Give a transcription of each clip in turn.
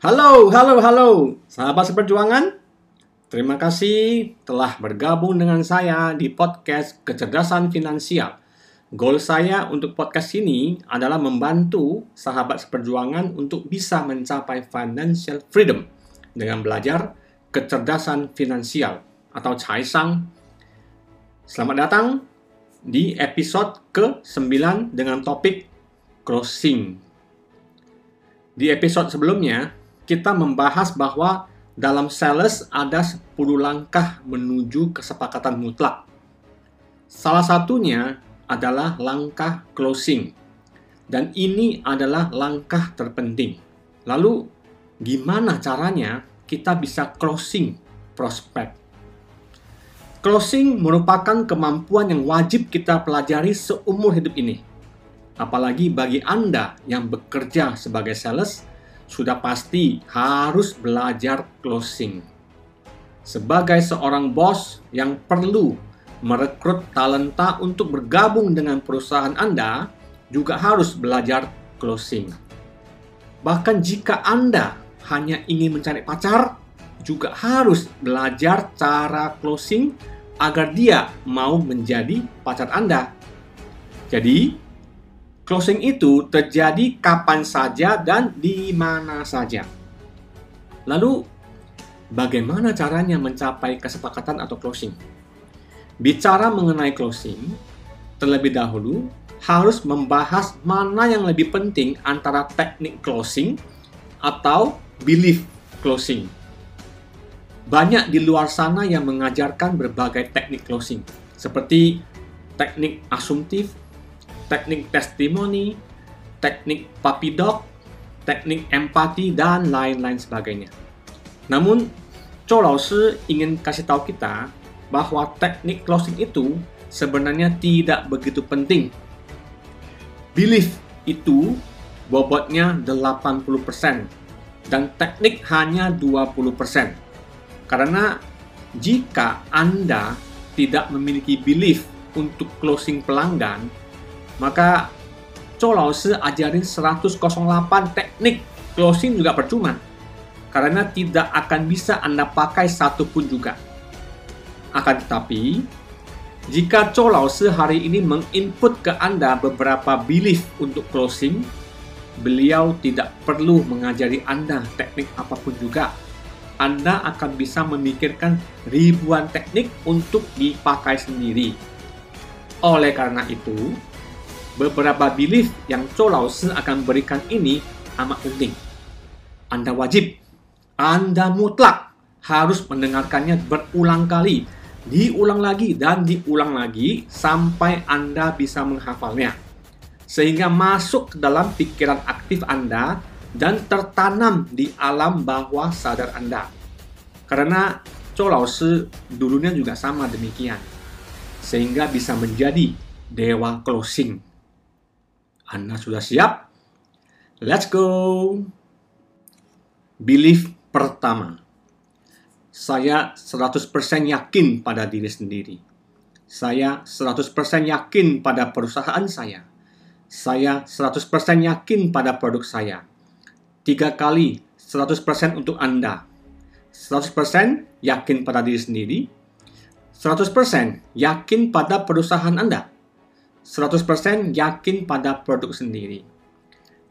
Halo, halo, halo, sahabat seperjuangan. Terima kasih telah bergabung dengan saya di podcast Kecerdasan Finansial. Goal saya untuk podcast ini adalah membantu sahabat seperjuangan untuk bisa mencapai financial freedom dengan belajar kecerdasan finansial atau Caisang. Selamat datang di episode ke-9 dengan topik closing. Di episode sebelumnya, kita membahas bahwa dalam sales ada 10 langkah menuju kesepakatan mutlak. Salah satunya adalah langkah closing. Dan ini adalah langkah terpenting. Lalu, gimana caranya kita bisa closing prospek? Closing merupakan kemampuan yang wajib kita pelajari seumur hidup ini. Apalagi bagi Anda yang bekerja sebagai sales, sudah pasti harus belajar closing. Sebagai seorang bos yang perlu merekrut talenta untuk bergabung dengan perusahaan Anda, juga harus belajar closing. Bahkan jika Anda hanya ingin mencari pacar, juga harus belajar cara closing agar dia mau menjadi pacar Anda. Jadi, Closing itu terjadi kapan saja dan di mana saja. Lalu, bagaimana caranya mencapai kesepakatan atau closing? Bicara mengenai closing, terlebih dahulu harus membahas mana yang lebih penting antara teknik closing atau belief closing. Banyak di luar sana yang mengajarkan berbagai teknik closing, seperti teknik asumtif, teknik testimoni, teknik puppy dog, teknik empati, dan lain-lain sebagainya. Namun, Chou Lao ingin kasih tahu kita bahwa teknik closing itu sebenarnya tidak begitu penting. Belief itu bobotnya 80% dan teknik hanya 20%. Karena jika Anda tidak memiliki belief untuk closing pelanggan, maka Chou Lao ajarin 108 teknik closing juga percuma. Karena tidak akan bisa Anda pakai satu pun juga. Akan tetapi, jika Chou Lao hari ini menginput ke Anda beberapa belief untuk closing, beliau tidak perlu mengajari Anda teknik apa pun juga. Anda akan bisa memikirkan ribuan teknik untuk dipakai sendiri. Oleh karena itu, beberapa belief yang Chou Lao Shi akan berikan ini amat penting. Anda wajib, Anda mutlak harus mendengarkannya berulang kali, diulang lagi dan diulang lagi sampai Anda bisa menghafalnya. Sehingga masuk ke dalam pikiran aktif Anda dan tertanam di alam bawah sadar Anda. Karena Shi dulunya juga sama demikian. Sehingga bisa menjadi dewa closing. Anda sudah siap? Let's go! Belief pertama. Saya 100% yakin pada diri sendiri. Saya 100% yakin pada perusahaan saya. Saya 100% yakin pada produk saya. Tiga kali 100% untuk Anda. 100% yakin pada diri sendiri. 100% yakin pada perusahaan Anda 100% yakin pada produk sendiri.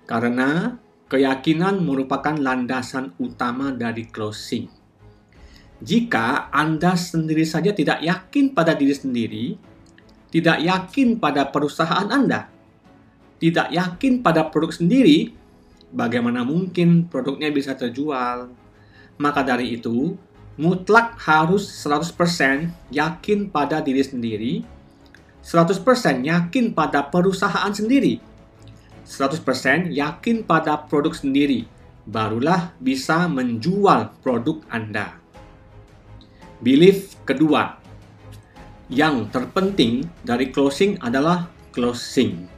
Karena keyakinan merupakan landasan utama dari closing. Jika Anda sendiri saja tidak yakin pada diri sendiri, tidak yakin pada perusahaan Anda, tidak yakin pada produk sendiri, bagaimana mungkin produknya bisa terjual? Maka dari itu, mutlak harus 100% yakin pada diri sendiri 100% yakin pada perusahaan sendiri. 100% yakin pada produk sendiri. Barulah bisa menjual produk Anda. Belief kedua, yang terpenting dari closing adalah closing.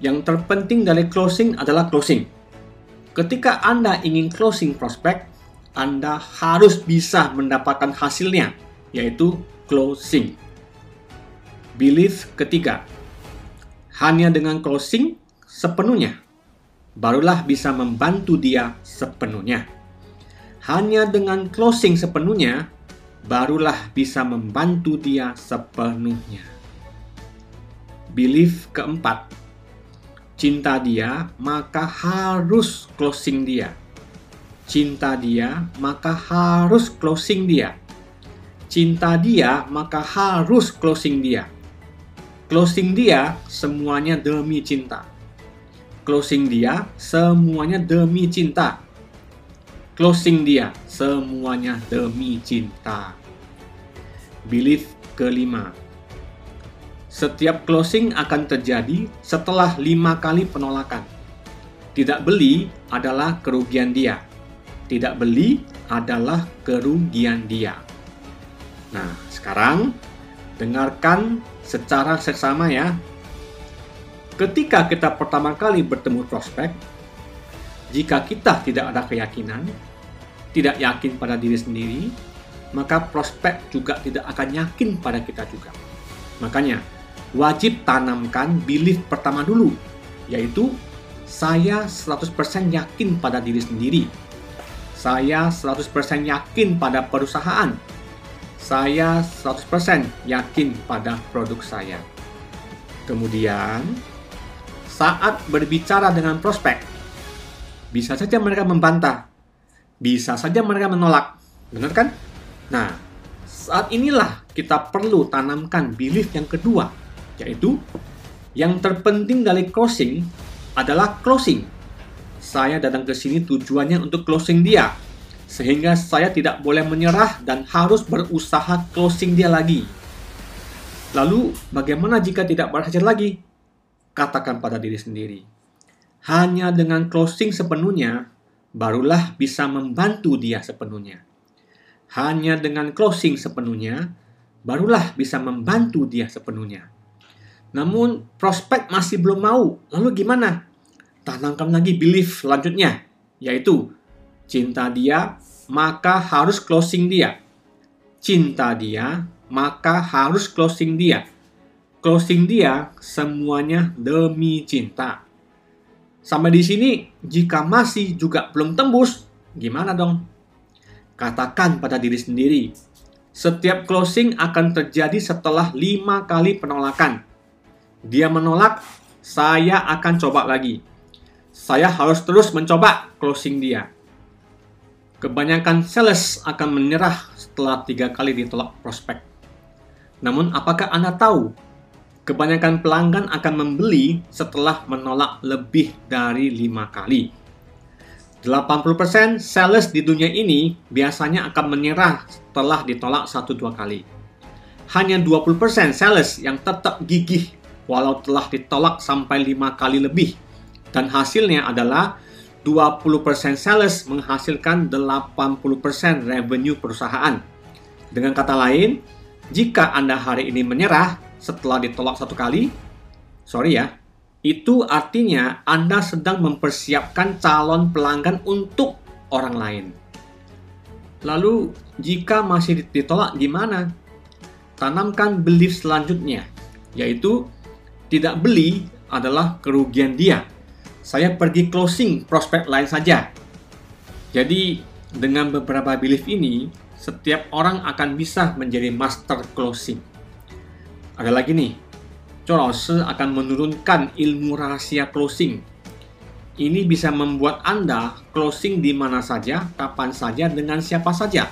Yang terpenting dari closing adalah closing. Ketika Anda ingin closing prospek, Anda harus bisa mendapatkan hasilnya, yaitu closing. Belief ketiga, hanya dengan closing sepenuhnya, barulah bisa membantu dia sepenuhnya. Hanya dengan closing sepenuhnya, barulah bisa membantu dia sepenuhnya. Belief keempat, cinta dia maka harus closing dia. Cinta dia maka harus closing dia. Cinta dia maka harus closing dia. Closing dia semuanya demi cinta. Closing dia semuanya demi cinta Closing dia, semuanya demi cinta. Belief kelima. Setiap closing akan terjadi setelah lima kali penolakan. Tidak beli adalah kerugian dia. Tidak beli adalah kerugian dia. Nah, sekarang dengarkan secara seksama ya. Ketika kita pertama kali bertemu prospek, jika kita tidak ada keyakinan, tidak yakin pada diri sendiri, maka prospek juga tidak akan yakin pada kita juga. Makanya, wajib tanamkan belief pertama dulu, yaitu saya 100% yakin pada diri sendiri. Saya 100% yakin pada perusahaan. Saya 100% yakin pada produk saya. Kemudian, saat berbicara dengan prospek, bisa saja mereka membantah. Bisa saja mereka menolak. Benar kan? Nah, saat inilah kita perlu tanamkan belief yang kedua, yaitu yang terpenting dari closing adalah closing. Saya datang ke sini tujuannya untuk closing dia, sehingga saya tidak boleh menyerah dan harus berusaha closing dia lagi. Lalu, bagaimana jika tidak berhasil lagi? Katakan pada diri sendiri, hanya dengan closing sepenuhnya, barulah bisa membantu dia sepenuhnya. Hanya dengan closing sepenuhnya, barulah bisa membantu dia sepenuhnya. Namun, prospek masih belum mau. Lalu gimana? Tanamkan lagi belief selanjutnya, yaitu cinta dia, maka harus closing dia. Cinta dia, maka harus closing dia. Closing dia semuanya demi cinta. Sampai di sini, jika masih juga belum tembus, gimana dong? Katakan pada diri sendiri, setiap closing akan terjadi setelah lima kali penolakan. Dia menolak, saya akan coba lagi. Saya harus terus mencoba closing dia. Kebanyakan sales akan menyerah setelah tiga kali ditolak prospek. Namun, apakah Anda tahu Kebanyakan pelanggan akan membeli setelah menolak lebih dari lima kali. 80% sales di dunia ini biasanya akan menyerah setelah ditolak satu dua kali. Hanya 20% sales yang tetap gigih walau telah ditolak sampai lima kali lebih. Dan hasilnya adalah 20% sales menghasilkan 80% revenue perusahaan. Dengan kata lain, jika Anda hari ini menyerah, setelah ditolak satu kali, sorry ya, itu artinya Anda sedang mempersiapkan calon pelanggan untuk orang lain. Lalu, jika masih ditolak gimana? Tanamkan belief selanjutnya, yaitu tidak beli adalah kerugian dia. Saya pergi closing prospek lain saja. Jadi, dengan beberapa belief ini, setiap orang akan bisa menjadi master closing. Ada lagi nih, Chorose akan menurunkan ilmu rahasia closing. Ini bisa membuat Anda closing di mana saja, kapan saja, dengan siapa saja.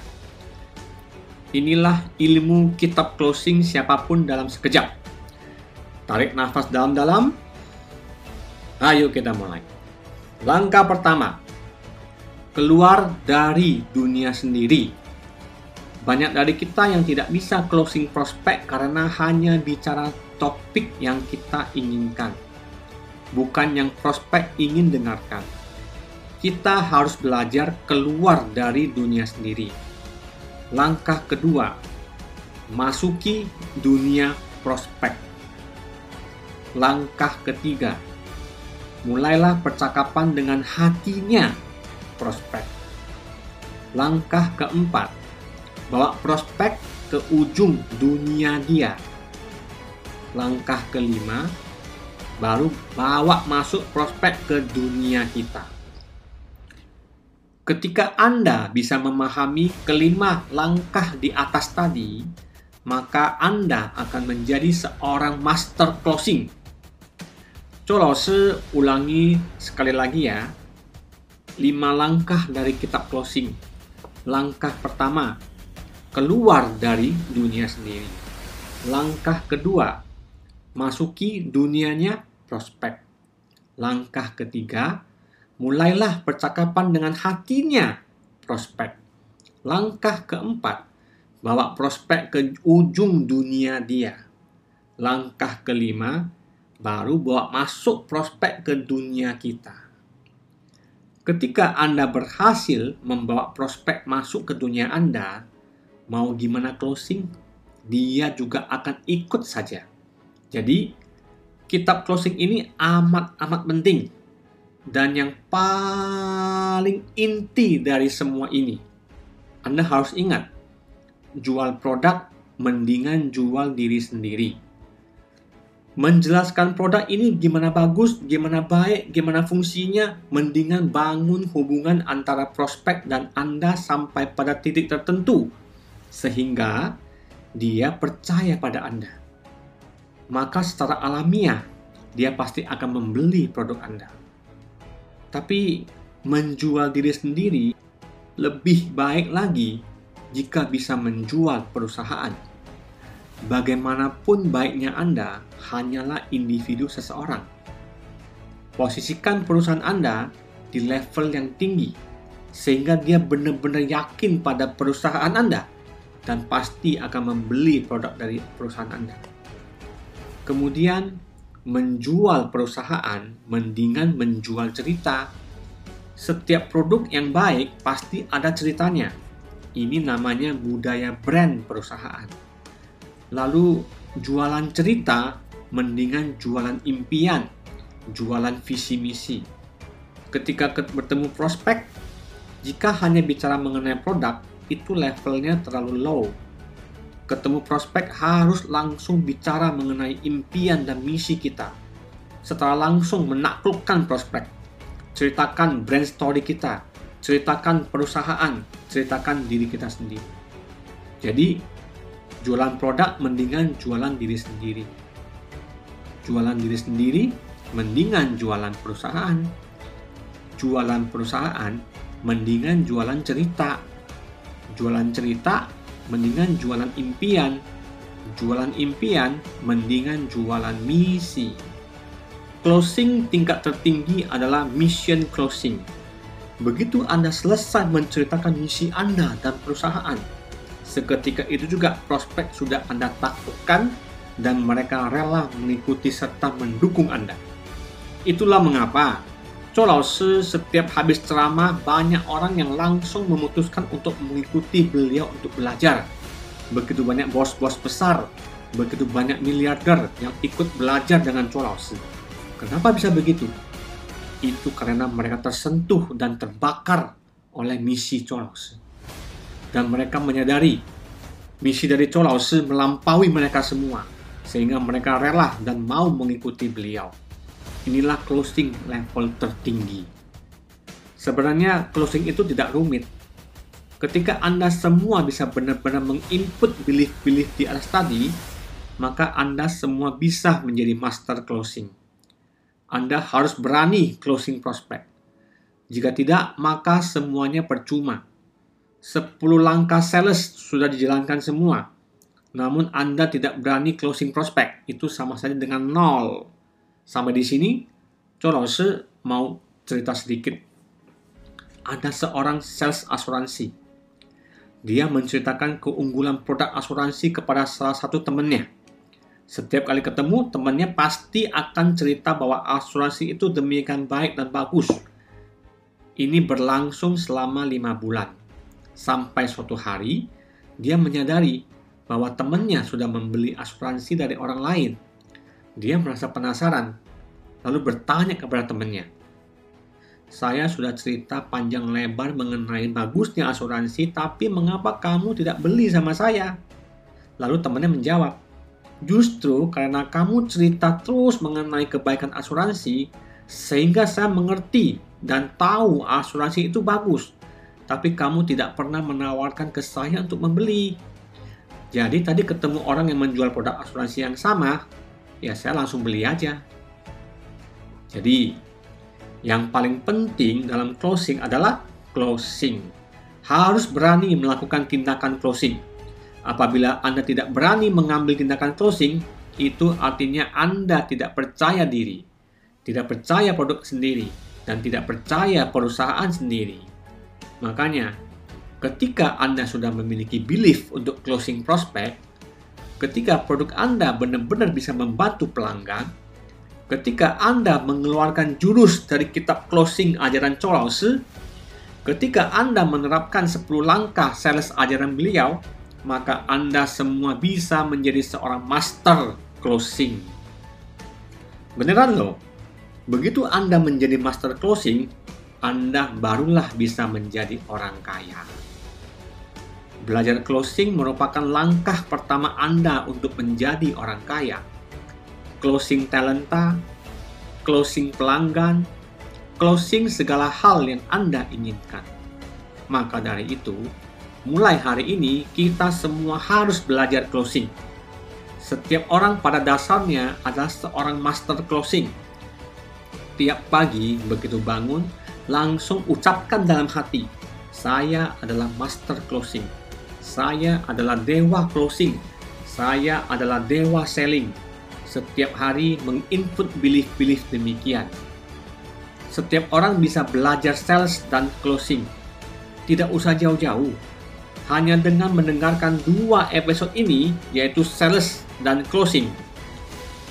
Inilah ilmu kitab closing siapa pun dalam sekejap. Tarik nafas dalam-dalam. Ayo kita mulai. Langkah pertama, keluar dari dunia sendiri banyak dari kita yang tidak bisa closing prospek karena hanya bicara topik yang kita inginkan, bukan yang prospek ingin dengarkan. Kita harus belajar keluar dari dunia sendiri. Langkah kedua, masuki dunia prospek. Langkah ketiga, mulailah percakapan dengan hatinya prospek. Langkah keempat, bawa prospek ke ujung dunia dia. Langkah kelima, baru bawa masuk prospek ke dunia kita. Ketika Anda bisa memahami kelima langkah di atas tadi, maka Anda akan menjadi seorang master closing. Coba ulangi sekali lagi ya. Lima langkah dari kitab closing. Langkah pertama, keluar dari dunia sendiri. Langkah kedua, masuki dunianya prospek. Langkah ketiga, mulailah percakapan dengan hatinya prospek. Langkah keempat, bawa prospek ke ujung dunia dia. Langkah kelima, baru bawa masuk prospek ke dunia kita. Ketika Anda berhasil membawa prospek masuk ke dunia Anda, mau gimana closing, dia juga akan ikut saja. Jadi, kitab closing ini amat-amat penting. Dan yang paling inti dari semua ini, Anda harus ingat, jual produk mendingan jual diri sendiri. Menjelaskan produk ini gimana bagus, gimana baik, gimana fungsinya, mendingan bangun hubungan antara prospek dan Anda sampai pada titik tertentu sehingga dia percaya pada Anda. Maka secara alamiah dia pasti akan membeli produk Anda. Tapi menjual diri sendiri lebih baik lagi jika bisa menjual perusahaan. Bagaimanapun baiknya Anda hanyalah individu seseorang. Posisikan perusahaan Anda di level yang tinggi sehingga dia benar-benar yakin pada perusahaan Anda dan pasti akan membeli produk dari perusahaan Anda. Kemudian, menjual perusahaan mendingan menjual cerita. Setiap produk yang baik pasti ada ceritanya. Ini namanya budaya brand perusahaan. Lalu, jualan cerita mendingan jualan impian, jualan visi misi. Ketika bertemu prospek, jika hanya bicara mengenai produk, itu levelnya terlalu low. Ketemu prospek harus langsung bicara mengenai impian dan misi kita. Setelah langsung menaklukkan prospek, ceritakan brand story kita, ceritakan perusahaan, ceritakan diri kita sendiri. Jadi, jualan produk mendingan jualan diri sendiri. Jualan diri sendiri mendingan jualan perusahaan. Jualan perusahaan mendingan jualan cerita jualan cerita mendingan jualan impian jualan impian mendingan jualan misi closing tingkat tertinggi adalah mission closing begitu Anda selesai menceritakan misi Anda dan perusahaan seketika itu juga prospek sudah Anda takutkan dan mereka rela mengikuti serta mendukung Anda itulah mengapa Chow setiap habis ceramah banyak orang yang langsung memutuskan untuk mengikuti beliau untuk belajar. Begitu banyak bos-bos besar, begitu banyak miliarder yang ikut belajar dengan Chow Kenapa bisa begitu? Itu karena mereka tersentuh dan terbakar oleh misi Chow Dan mereka menyadari misi dari Chow melampaui mereka semua sehingga mereka rela dan mau mengikuti beliau. Inilah closing level tertinggi. Sebenarnya closing itu tidak rumit. Ketika Anda semua bisa benar-benar menginput belief-belief di atas tadi, maka Anda semua bisa menjadi master closing. Anda harus berani closing prospek. Jika tidak, maka semuanya percuma. 10 langkah sales sudah dijalankan semua. Namun Anda tidak berani closing prospek, itu sama saja dengan nol. Sampai di sini, Cho mau cerita sedikit. Ada seorang sales asuransi. Dia menceritakan keunggulan produk asuransi kepada salah satu temannya. Setiap kali ketemu, temannya pasti akan cerita bahwa asuransi itu demikian baik dan bagus. Ini berlangsung selama lima bulan. Sampai suatu hari, dia menyadari bahwa temannya sudah membeli asuransi dari orang lain. Dia merasa penasaran, lalu bertanya kepada temannya, saya sudah cerita panjang lebar mengenai bagusnya asuransi, tapi mengapa kamu tidak beli sama saya? Lalu temannya menjawab, justru karena kamu cerita terus mengenai kebaikan asuransi, sehingga saya mengerti dan tahu asuransi itu bagus. Tapi kamu tidak pernah menawarkan ke saya untuk membeli. Jadi tadi ketemu orang yang menjual produk asuransi yang sama, ya saya langsung beli aja. Jadi, yang paling penting dalam closing adalah closing. Harus berani melakukan tindakan closing Apabila Anda tidak berani mengambil tindakan closing, itu artinya Anda tidak percaya diri, tidak percaya produk sendiri, dan tidak percaya perusahaan sendiri. Makanya, ketika Anda sudah memiliki belief untuk closing prospect, ketika produk Anda benar-benar bisa membantu pelanggan, ketika Anda mengeluarkan jurus dari kitab closing ajaran Cholause, ketika Anda menerapkan 10 langkah sales ajaran beliau, maka Anda semua bisa menjadi seorang master closing. Beneran loh, begitu Anda menjadi master closing, Anda barulah bisa menjadi orang kaya. Belajar closing merupakan langkah pertama Anda untuk menjadi orang kaya. Closing talenta, closing pelanggan, closing segala hal yang Anda inginkan. Maka dari itu, mulai hari ini kita semua harus belajar closing. Setiap orang pada dasarnya adalah seorang master closing. Tiap pagi begitu bangun, langsung ucapkan dalam hati, saya adalah master closing. Saya adalah dewa closing. Saya adalah dewa selling. Setiap hari menginput belief-belief demikian. Setiap orang bisa belajar sales dan closing. Tidak usah jauh-jauh, hanya dengan mendengarkan dua episode ini, yaitu sales dan closing.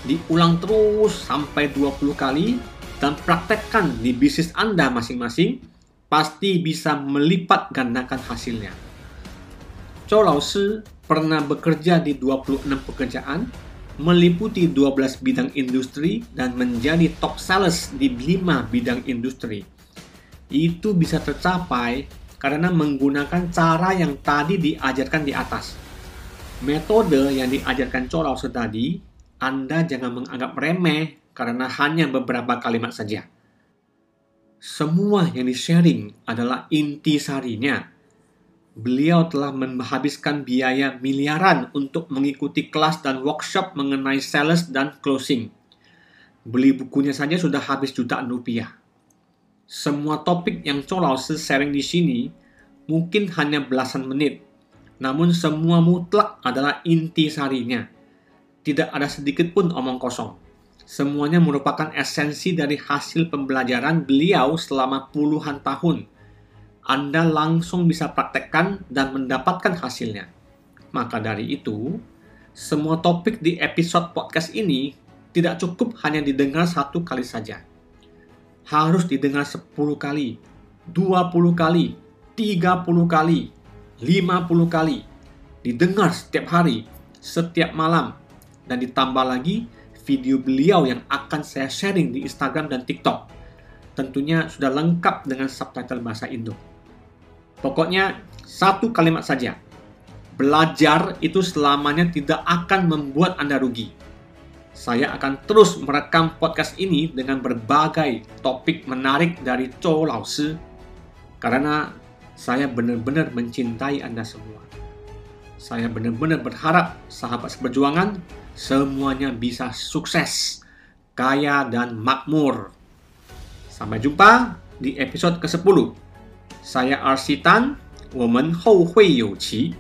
Diulang terus sampai 20 kali dan praktekkan di bisnis Anda masing-masing, pasti bisa melipat gandakan hasilnya. Chou Lao Shi pernah bekerja di 26 pekerjaan, meliputi 12 bidang industri dan menjadi top sales di 5 bidang industri. Itu bisa tercapai karena menggunakan cara yang tadi diajarkan di atas. Metode yang diajarkan Corau tadi, Anda jangan menganggap remeh karena hanya beberapa kalimat saja. Semua yang di-sharing adalah inti sarinya. Beliau telah menghabiskan biaya miliaran untuk mengikuti kelas dan workshop mengenai sales dan closing. Beli bukunya saja sudah habis jutaan rupiah semua topik yang Cho Lao sharing di sini mungkin hanya belasan menit, namun semua mutlak adalah inti sarinya. Tidak ada sedikit pun omong kosong. Semuanya merupakan esensi dari hasil pembelajaran beliau selama puluhan tahun. Anda langsung bisa praktekkan dan mendapatkan hasilnya. Maka dari itu, semua topik di episode podcast ini tidak cukup hanya didengar satu kali saja harus didengar 10 kali, 20 kali, 30 kali, 50 kali. Didengar setiap hari, setiap malam. Dan ditambah lagi video beliau yang akan saya sharing di Instagram dan TikTok. Tentunya sudah lengkap dengan subtitle bahasa Indo. Pokoknya satu kalimat saja. Belajar itu selamanya tidak akan membuat Anda rugi saya akan terus merekam podcast ini dengan berbagai topik menarik dari Chou Lao Shi karena saya benar-benar mencintai Anda semua. Saya benar-benar berharap sahabat seperjuangan semuanya bisa sukses, kaya dan makmur. Sampai jumpa di episode ke-10. Saya Arsitan, 我们后会有期。